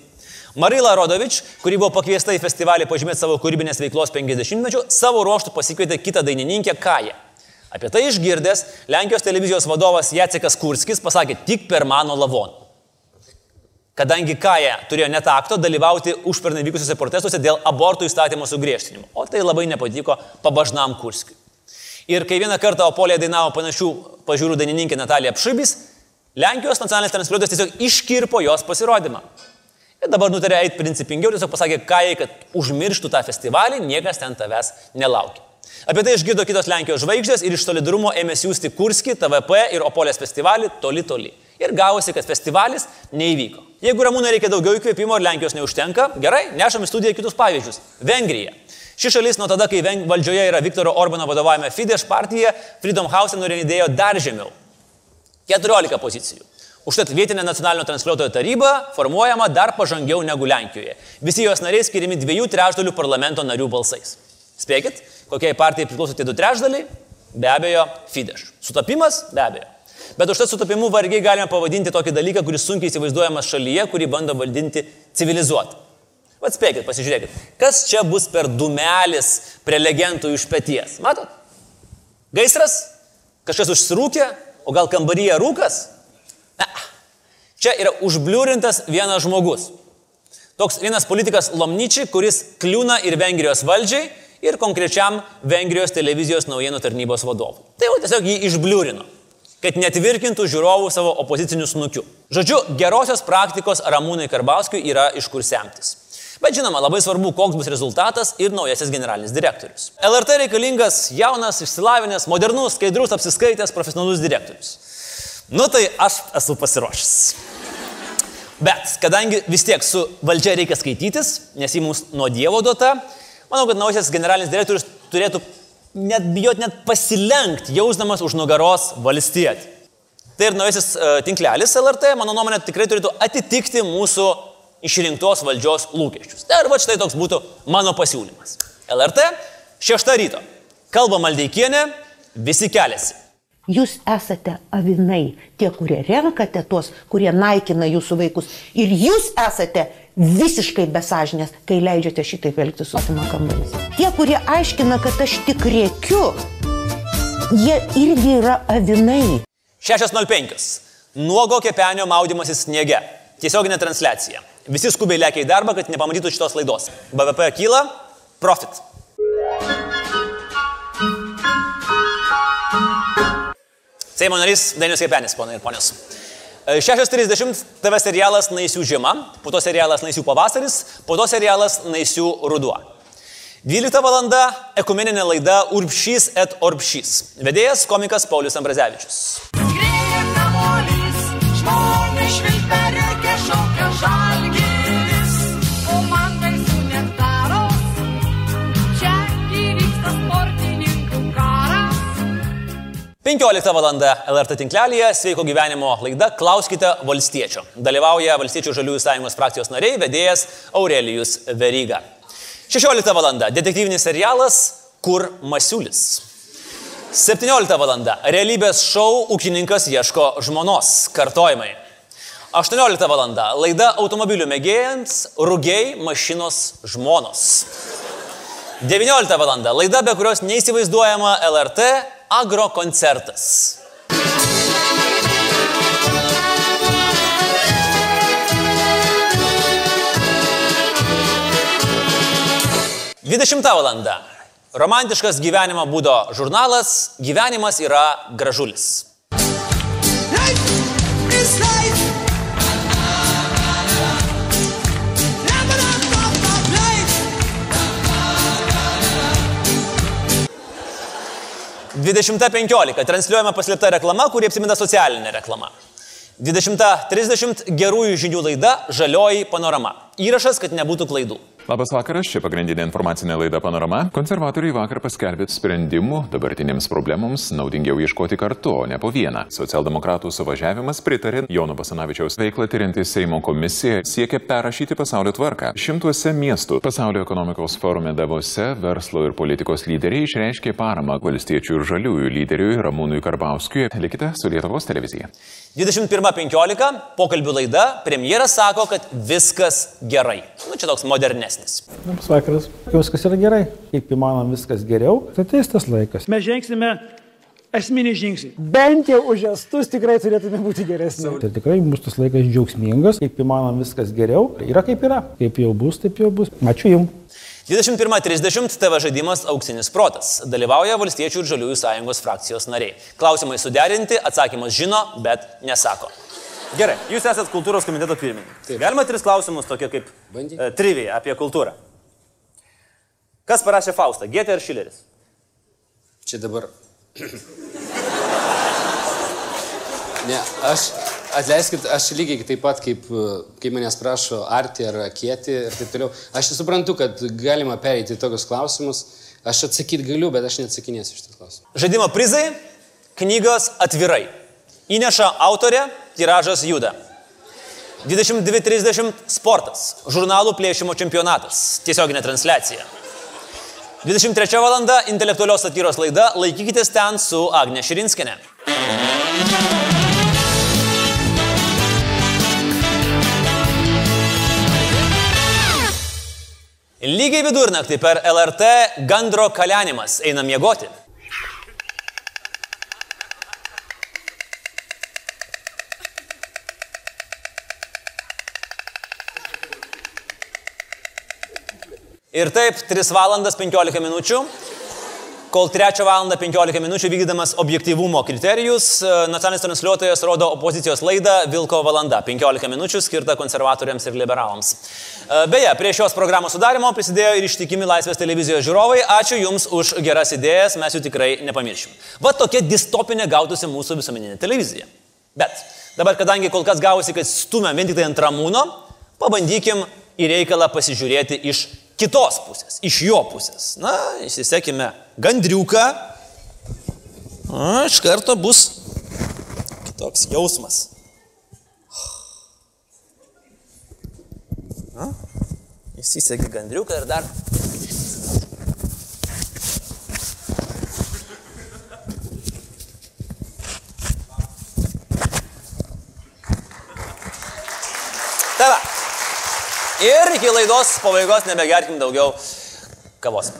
Marila Rodovič, kuri buvo pakviesta į festivalį pažymėti savo kūrybinės veiklos 50-mečių, savo ruoštų pasikvietė kitą dainininkę Kają. Apie tai išgirdęs Lenkijos televizijos vadovas Jacekas Kurskis pasakė tik per mano lavoną. Kadangi Kaja turėjo netakto dalyvauti užpernai vykusiuose protestuose dėl abortų įstatymo sugriežtinimo, o tai labai nepatiko pabažnam Kurskiui. Ir kai vieną kartą Opolė dainavo panašių pažiūrų dainininkė Natalija Pšibis, Lenkijos nacionalinis transliuotojas tiesiog iškirpo jos pasirodymą. Ir dabar nutarė eiti principingiau, tiesiog pasakė Kajai, kad užmirštų tą festivalį, niekas ten tavęs nelaukia. Apie tai išgirdo kitos Lenkijos žvaigždės ir iš solidarumo ėmė siūsti Kurskį, TVP ir Opolės festivalį toli toli. Ir gavosi, kad festivalis neįvyko. Jeigu Ramūnai reikia daugiau įkvėpimo ir Lenkijos neužtenka, gerai, nešam į studiją kitus pavyzdžius. Vengrija. Ši šalis nuo tada, kai valdžioje yra Viktoro Orbano vadovavime Fidesz partija, Freedom House nurinėdėjo dar žemiau. 14 pozicijų. Užtat vietinė nacionalinio transliuotojo taryba formuojama dar pažangiau negu Lenkijoje. Visi jos nariai skiriami dviejų trečdalių parlamento narių balsais. Spėkit, kokiai partijai priklauso tie du trečdaliai? Be abejo, Fidesz. Sutapimas? Be abejo. Bet už tą sutapimu vargiai galime pavadinti tokį dalyką, kuris sunkiai įsivaizduojamas šalyje, kurį bando valdinti civilizuotą. Atspėkit, pasižiūrėkit, kas čia bus per dumelis prelegentų iš pėties. Matot? Gaisras? Kažkas užsirūkė? O gal kambaryje rūkas? Ne. Čia yra užbliūrintas vienas žmogus. Toks vienas politikas Lomničiai, kuris kliūna ir Vengrijos valdžiai, ir konkrečiam Vengrijos televizijos naujienų tarnybos vadovui. Tai jau tiesiog jį išbliūrino, kad netvirkintų žiūrovų savo opozicinių snukių. Žodžiu, gerosios praktikos Ramūnai Karbauskiui yra iš kur semtis. Bet žinoma, labai svarbu, koks bus rezultatas ir naujasis generalinis direktorius. LRT reikalingas jaunas, išsilavinęs, modernus, skaidrus, apsiskaitęs, profesionalus direktorius. Nu tai aš esu pasiruošęs. Bet kadangi vis tiek su valdžia reikia skaitytis, nes jį mums nuo Dievo duota, manau, kad naujasis generalinis direktorius turėtų net bijot net pasilenkti, jausdamas už nugaros valstietį. Tai ir naujasis uh, tinklelis LRT, mano nuomonė, tikrai turėtų atitikti mūsų išrinktos valdžios lūkesčius. Tai ir va štai toks būtų mano pasiūlymas. LRT, šeštą ryto. Kalba Maldeikienė, visi keliasi. Jūs esate avinai, tie, kurie renkate tuos, kurie naikina jūsų vaikus. Ir jūs esate visiškai besažinės, kai leidžiate šitaip elgtis su sumakambais. Tie, kurie aiškina, kad aš tik rėkiu, jie irgi yra avinai. 6.05. Nuogo kepenio maudimasis sniege. Tiesioginė transliacija. Visi skubiai lėkia į darbą, kad nepamatytų šitos laidos. BVP kyla, profit. Seimo narys Danius Kepenis, ponai ir ponios. 6.30 TV serialas Naisių žiema, po to serialas Naisių pavasaris, po to serialas Naisių ruduo. 12 val. ekumeninė laida Urbšys et Orbšys. Vedėjas komikas Paulius Ambrazevičius. Skrieja kamuolys, žmonės švilpia reikia 15 val. LRT tinklelėje sveiko gyvenimo laida Klauskite valstiečio. Dalyvauja Valstiečių žaliųjų sąjungos frakcijos nariai, vedėjas Aurelijus Veryga. 16 val. detektyvinis serialas Kur Masiulis. 17 val. realybės šou Ūkininkas ieško žmonos. Kartojimai. 18 val. laida automobilių mėgėjams Rugiai mašinos žmonos. 19 val. Laida, be kurios neįsivaizduojama LRT agro koncertas. Dvidešimta valanda. Romantiškas gyvenimo būdo žurnalas Gyvenimas yra gražulis. Hey, 20.15 transliuojama paslėpta reklama, kuri apsimina socialinė reklama. 20.30 gerųjų žinių laida Žalioji panorama. Įrašas, kad nebūtų klaidų. Labas vakaras, čia pagrindinė informacinė laida Panorama. Konservatoriai vakar paskelbė sprendimų dabartinėms problemoms naudingiau ieškoti kartu, o ne po vieną. Socialdemokratų suvažiavimas pritarė Jono Basanavičiaus veiklą tyrinti Seimo komisija siekia perrašyti pasaulio tvarką. Šimtuose miestų pasaulio ekonomikos forume Davose verslo ir politikos lyderiai išreiškė paramą valstiečių ir žaliųjų lyderiui Ramūnui Karbauskiui. Likite su Lietuvos televizija. 21.15 pokalbių laida, premjeras sako, kad viskas gerai. Nu, čia toks modernesnis. Labas vakaras. Viskas yra gerai. Kaip įmanoma viskas geriau. Tai ateis tas laikas. Mes žengsime esminį žingsnį. Bent jau už estus tikrai turėtume būti geresni. Tai tikrai bus tas laikas džiaugsmingas. Kaip įmanoma viskas geriau. Yra kaip yra. Kaip jau bus, taip jau bus. Ačiū Jums. 21.30 TV žaidimas Auksinis protas. Dalyvauja Valstiečių ir Žaliųjų sąjungos frakcijos nariai. Klausimai suderinti, atsakymas žino, bet nesako. Gerai, jūs esate kultūros komiteto pirmininkas. Galima tris klausimus, tokie kaip e, trivija apie kultūrą. Kas parašė Faustą? Gėtė ar Šileris? Čia dabar. Ne, aš, atleiskit, aš lygiai taip pat, kaip, kai manęs prašo arti ar kieti ir taip toliau. Aš suprantu, kad galima pereiti į tokius klausimus. Aš atsakyti galiu, bet aš neatsakinėsiu iš tų klausimų. Žaidimo prizai - knygos atvirai. Įneša autorė tiražas juda. 22.30 sportas, žurnalų plėšimo čempionatas, tiesioginė transliacija. 23 val. intelektualios satyros laida Laikykitės ten su Agne Širinskinė. Lygiai vidurnaktį per LRT gandro kalenimas eina miegoti. Ir taip, 3 valandas 15 minučių, kol 3 valandą 15 minučių vykdydamas objektivumo kriterijus, e, nacionalinis transliuotojas rodo opozicijos laidą Vilko valanda 15 minučių skirtą konservatoriams ir liberalams. E, Beje, prie šios programos sudarimo prisidėjo ir ištikimi Laisvės televizijos žiūrovai. Ačiū Jums už geras idėjas, mes jų tikrai nepamiršim. Va tokia distopinė gautųsi mūsų visuomeninė televizija. Bet dabar, kadangi kol kas gausi, kad stumėm vien tik tai ant ramūno, pabandykim į reikalą pasižiūrėti iš kitos pusės, iš jo pusės. Na, įsisekime gandriuką. Iš karto bus kitoks jausmas. Na, įsiseki gandriuką ir dar. Va. Ir iki laidos pabaigos nebegerkim daugiau kavos.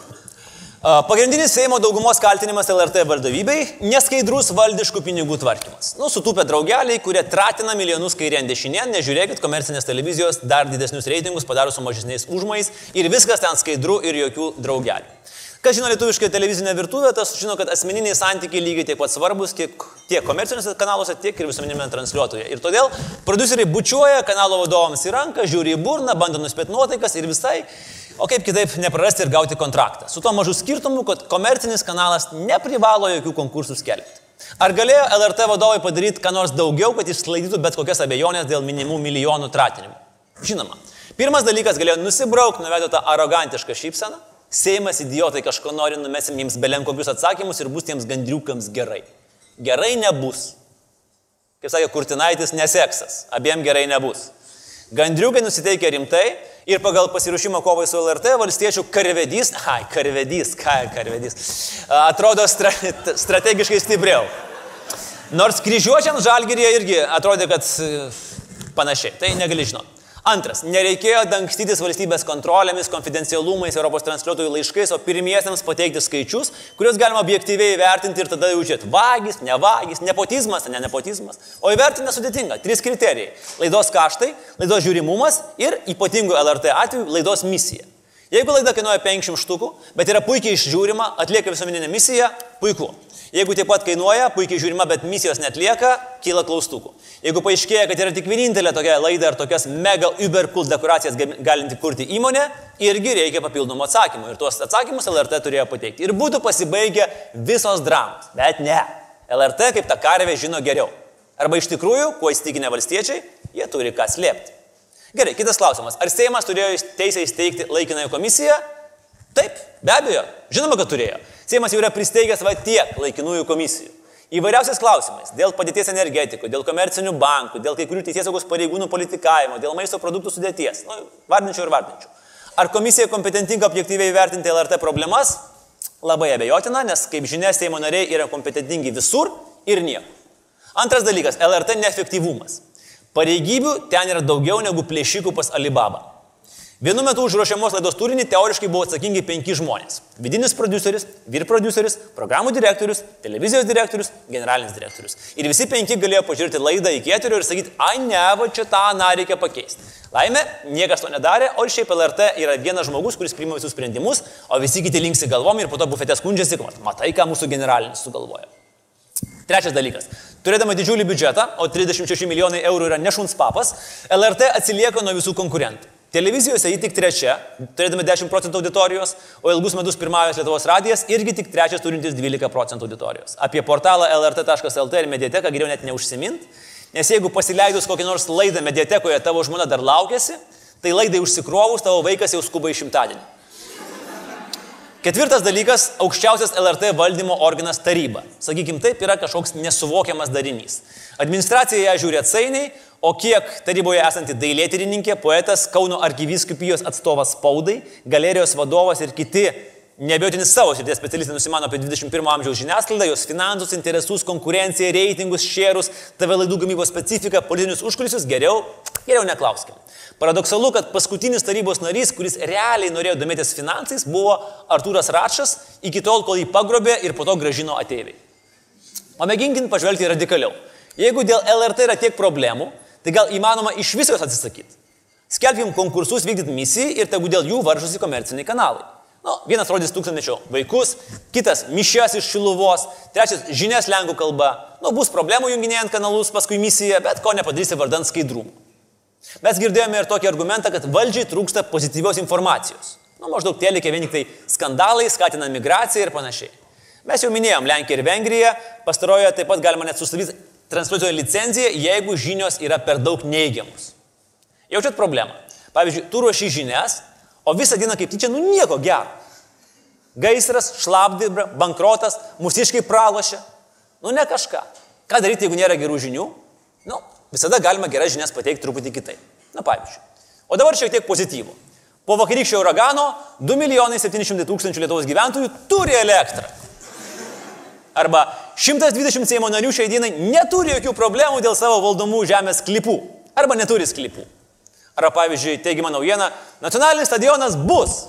Pagrindinis Seimo daugumos kaltinimas LRT vadovybei - neskaidrus valdiškų pinigų tvarkymas. Nu, sutūpę draugeliai, kurie tratina milijonus kairien dešinien, nežiūrėkit, komercinės televizijos dar didesnius reitingus padaro su mažesniais užmais ir viskas ten skaidru ir jokių draugelių. Kas žino lietuvišką televizinę virtuvę, tas žino, kad asmeniniai santykiai lygiai taip pat svarbus kiek, tiek komerciniuose kanaluose, tiek ir visuomeninėme transliuotoje. Ir todėl produceriai bučiuoja kanalo vadovams į ranką, žiūri į burną, bando nuspėti nuotaikas ir visai, o kaip kitaip neprarasti ir gauti kontraktą. Su tuo mažu skirtumu, kad komercinis kanalas neprivalo jokių konkursų skelbti. Ar galėjo LRT vadovai padaryti ką nors daugiau, kad išsklaidytų bet kokias abejonės dėl minimų milijonų tratinimų? Žinoma. Pirmas dalykas galėjo nusibraukti, nuvedė tą arogantišką šypseną. Seimas idiotai kažko nori, numesim jiems belen kokius atsakymus ir bus tiems gandriukams gerai. Gerai nebus. Kaip sakė Kurtinaitis, neseksas. Abiem gerai nebus. Gandriukai nusiteikia rimtai ir pagal pasiruošimo kovai su LRT valstiečių karvedys, ai, karvedys, ką karvedys, atrodo stra strategiškai stipriau. Nors kryžiuočiams žalgyrėje irgi atrodė, kad e, panašiai. Tai negali žinoti. Antras, nereikėjo dangstytis valstybės kontrolėmis, konfidencialumais, Europos transliuotojų laiškais, o pirmiesiems pateikti skaičius, kuriuos galima objektyviai įvertinti ir tada jau žiūrėti, vagis, ne vagis, nepotizmas, ne nepotizmas. O įvertinti nesudėtinga. Trys kriterijai - laidos kaštai, laidos žiūrimumas ir ypatingų LRT atveju laidos misija. Jeigu laida kainuoja 500 štukų, bet yra puikiai išžiūrima, atlieka visuomeninę misiją, puiku. Jeigu taip pat kainuoja, puikiai žiūrima, bet misijos netlieka, kyla klaustukų. Jeigu paaiškėja, kad yra tik vienintelė tokia laida ar tokias mega uber cool dekoracijas galinti kurti įmonė, irgi reikia papildomų atsakymų. Ir tuos atsakymus LRT turėjo pateikti. Ir būtų pasibaigę visos dramos. Bet ne. LRT kaip ta karvė žino geriau. Arba iš tikrųjų, kuo įstikinę valstiečiai, jie turi ką slėpti. Gerai, kitas klausimas. Ar Seimas turėjo teisę įsteigti laikinąją komisiją? Taip, be abejo. Žinoma, kad turėjo. Seimas jau yra pristeigęs va tiek laikinųjų komisijų. Įvairiausiais klausimais - dėl padėties energetikų, dėl komercinių bankų, dėl kai kurių teisėsaugos pareigūnų politikavimo, dėl maisto produktų sudėties. Nu, vardinčiau ir vardinčiau. Ar komisija kompetentinga objektyviai vertinti LRT problemas? Labai abejotina, nes, kaip žinia, Seimo nariai yra kompetentingi visur ir niekur. Antras dalykas - LRT neefektyvumas. Pareigybių ten yra daugiau negu plėšikų pas Alibaba. Vienu metu už ruošiamos laidos turinį teoriškai buvo atsakingi penki žmonės. Vidinis produceris, vyr produceris, programų direktorius, televizijos direktorius, generalinis direktorius. Ir visi penki galėjo pažiūrėti laidą iki eterio ir sakyti, ai ne, va čia tą aną reikia pakeisti. Laimė, niekas to nedarė, o šiaip LRT yra vienas žmogus, kuris priima visus sprendimus, o visi kiti linksi galvom ir po to bufete skundžiasi, kad matai, ką mūsų generalinis sugalvojo. Trečias dalykas. Turėdama didžiulį biudžetą, o 36 milijonai eurų yra nešuns papas, LRT atsilieka nuo visų konkurentų. Televizijose jį tik trečia, turėdami 10 procentų auditorijos, o ilgus metus pirmavęs Lietuvos radijas irgi tik trečias turintis 12 procentų auditorijos. Apie portalą lrt.lt ir mediateką geriau net neužsimint, nes jeigu pasileidus kokį nors laidą mediatekoje tavo žmona dar laukėsi, tai laidai užsikrovus tavo vaikas jau skuba į šimtadienį. Ketvirtas dalykas - aukščiausias LRT valdymo organas taryba. Sakykim, taip yra kažkoks nesuvokiamas darinys. Administracija ją žiūri atsainiai, o kiek taryboje esanti dailėtyrininkė, poetas, Kauno argyvyskupijos atstovas spaudai, galerijos vadovas ir kiti Nebejotini savo srities specialistai nusimano apie 21 amžiaus žiniasklaidą, jos finansus, interesus, konkurenciją, reitingus, šerus, TV laidų gamybos specifiką, politinius užkulisius, geriau, geriau neklauskime. Paradoksalu, kad paskutinis tarybos narys, kuris realiai norėjo domėtis finansais, buvo Artūras Račas, iki tol, kol jį pagrobė ir po to gražino ateiviai. O mėginkim pažvelgti radikaliau. Jeigu dėl LRT yra tiek problemų, tai gal įmanoma iš viso jos atsisakyti. Skelbim konkursus vykdyti misijai ir tegu dėl jų varžosi komerciniai kanalai. Nu, vienas rodys tūkstantmečio vaikus, kitas mišes iš Šiluvos, trečias žinias lengvų kalba. Nu, bus problemų junginėjant kanalus, paskui misija, bet ko nepadarysi vardant skaidrumų. Mes girdėjome ir tokį argumentą, kad valdžiai trūksta pozityvios informacijos. Nu, maždaug telikia vien tik tai skandalai, skatina migraciją ir panašiai. Mes jau minėjom Lenkiją ir Vengriją, pastarojoje taip pat galima net sustabdyti transliuotojo licenciją, jeigu žinios yra per daug neigiamus. Jaučiat problemą. Pavyzdžiui, tu ruoši žinias, o visą dieną kaip tyčia, nu nieko gero. Gaisras, šlapdibra, bankrotas, mūsiškai pralošia. Nu ne kažką. Ką daryti, jeigu nėra gerų žinių? Nu, visada galima geras žinias pateikti truputį kitaip. Na pavyzdžiui. O dabar šiek tiek pozityvų. Po vakarykščio uragano 2 milijonai 700 tūkstančių Lietuvos gyventojų turi elektrą. Arba 120 Seimo narių šiai dienai neturi jokių problemų dėl savo valdomų žemės klipų. Arba neturi klipų. Arba pavyzdžiui, teigiama naujiena, nacionalinis stadionas bus.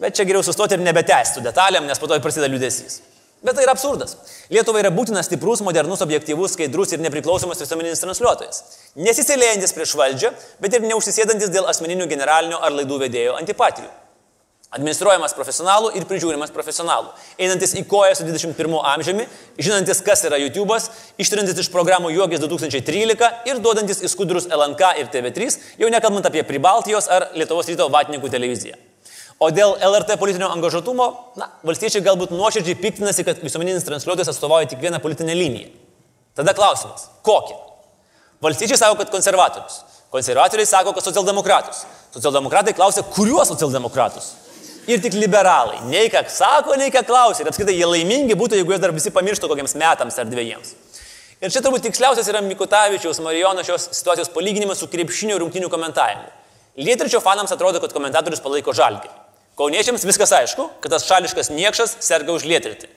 Bet čia geriau sustoti ir nebetęsti detalėm, nes po to prasideda liūdėsys. Bet tai yra absurdas. Lietuvai yra būtinas stiprus, modernus, objektyvus, skaidrus ir nepriklausomas visuomeninis transliuotojas. Nesiselėjantis prieš valdžią, bet ir neužsisėdantis dėl asmeninių generalinių ar laidų vedėjų antipatijų. Administruojamas profesionalų ir prižiūrimas profesionalų. Einantis į koją su 21 amžiumi, žinantis, kas yra YouTube'as, ištrinantis iš programų Juogis 2013 ir duodantis į skudrus LNK ir TV3, jau nekalbant apie Pribaltijos ar Lietuvos ryto vatininkų televiziją. O dėl LRT politinio angažuotumo, na, valstiečiai galbūt nuoširdžiai piktinasi, kad visuomeninis transliuotojas atstovauja tik vieną politinę liniją. Tada klausimas, kokią? Valstiečiai sako, kad konservatorius. Konservatoriai sako, kad socialdemokratus. Socialdemokratai klausia, kuriuos socialdemokratus? Ir tik liberalai. Nei ką sako, nei ką klausia. Ir apskritai jie laimingi būtų, jeigu juos dar visi pamirštų kokiems metams ar dviejiems. Ir čia turbūt tiksliausias yra Mikutavičiaus Marijono šios situacijos palyginimas su krepšinio rungtinių komentavimu. Lietričio fanams atrodo, kad komentatorius palaiko žalgį. Kauniečiams viskas aišku, kad tas šališkas niekšas serga už lietritį.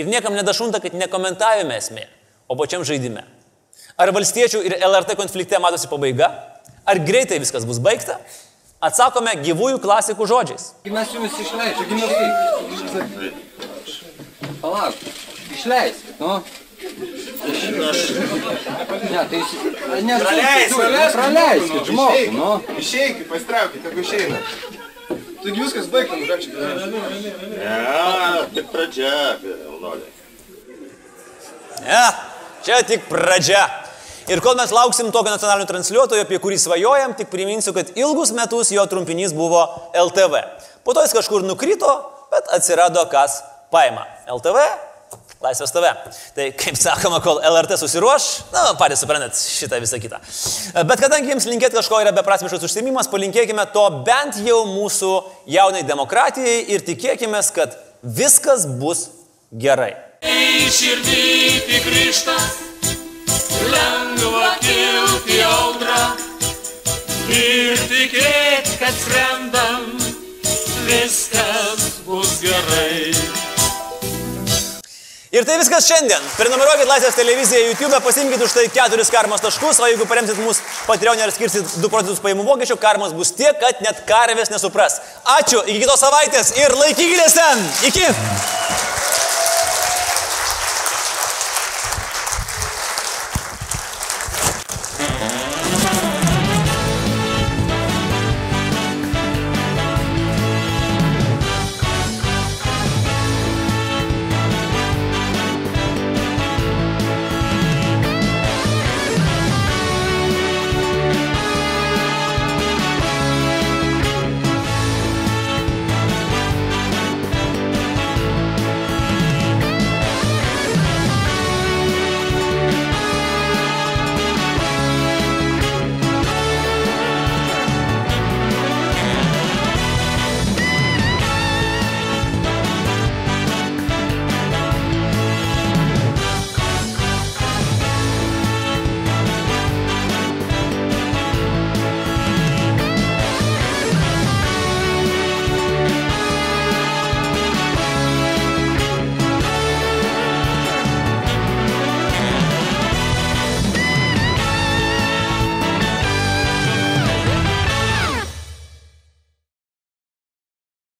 Ir niekam nedašunta, kad ne komentavime esmė, o pačiam žaidime. Ar valstiečių ir LRT konflikte matosi pabaiga? Ar greitai viskas bus baigta? Atsakome gyvųjų klasikų žodžiais. Mes jumis išleidžiame, gimnastai. Palauk, išleiskit, nu. Ne, tai jis... Ne, Praleiskit, praleiskit žmogų, nu. Išeikit, pastraukit, tegu išeina. Taigi viskas baigta, nu ką čia daryti? Ne, tik pradžia, Eldolė. Ne, čia tik pradžia. Ir kol mes lauksim tokio nacionalinio transliuotojo, apie kurį svajojam, tik priminsiu, kad ilgus metus jo trumpinys buvo LTV. Po to jis kažkur nukrito, bet atsirado kas paima. LTV Laisvės tave. Tai kaip sakoma, kol LRT susiruoš, na, patys suprantat šitą visą kitą. Bet kadangi jums linkėti kažko yra beprasmiškas užsiemimas, palinkėkime to bent jau mūsų jaunai demokratijai ir tikėkime, kad viskas bus gerai. Į širdį tik ryštas, lengva kilti audrą ir tikėti, kad skrendam, viskas bus gerai. Ir tai viskas šiandien. Prenumeruokit Laisvės televiziją YouTube, pasimkite už tai keturis karmos taškus, o jeigu paremsit mūsų Patreon ir skirsit 2 procentus pajamų mokesčio, karmos bus tiek, kad net karvės nesupras. Ačiū, iki kitos savaitės ir laikykitės ten. Iki.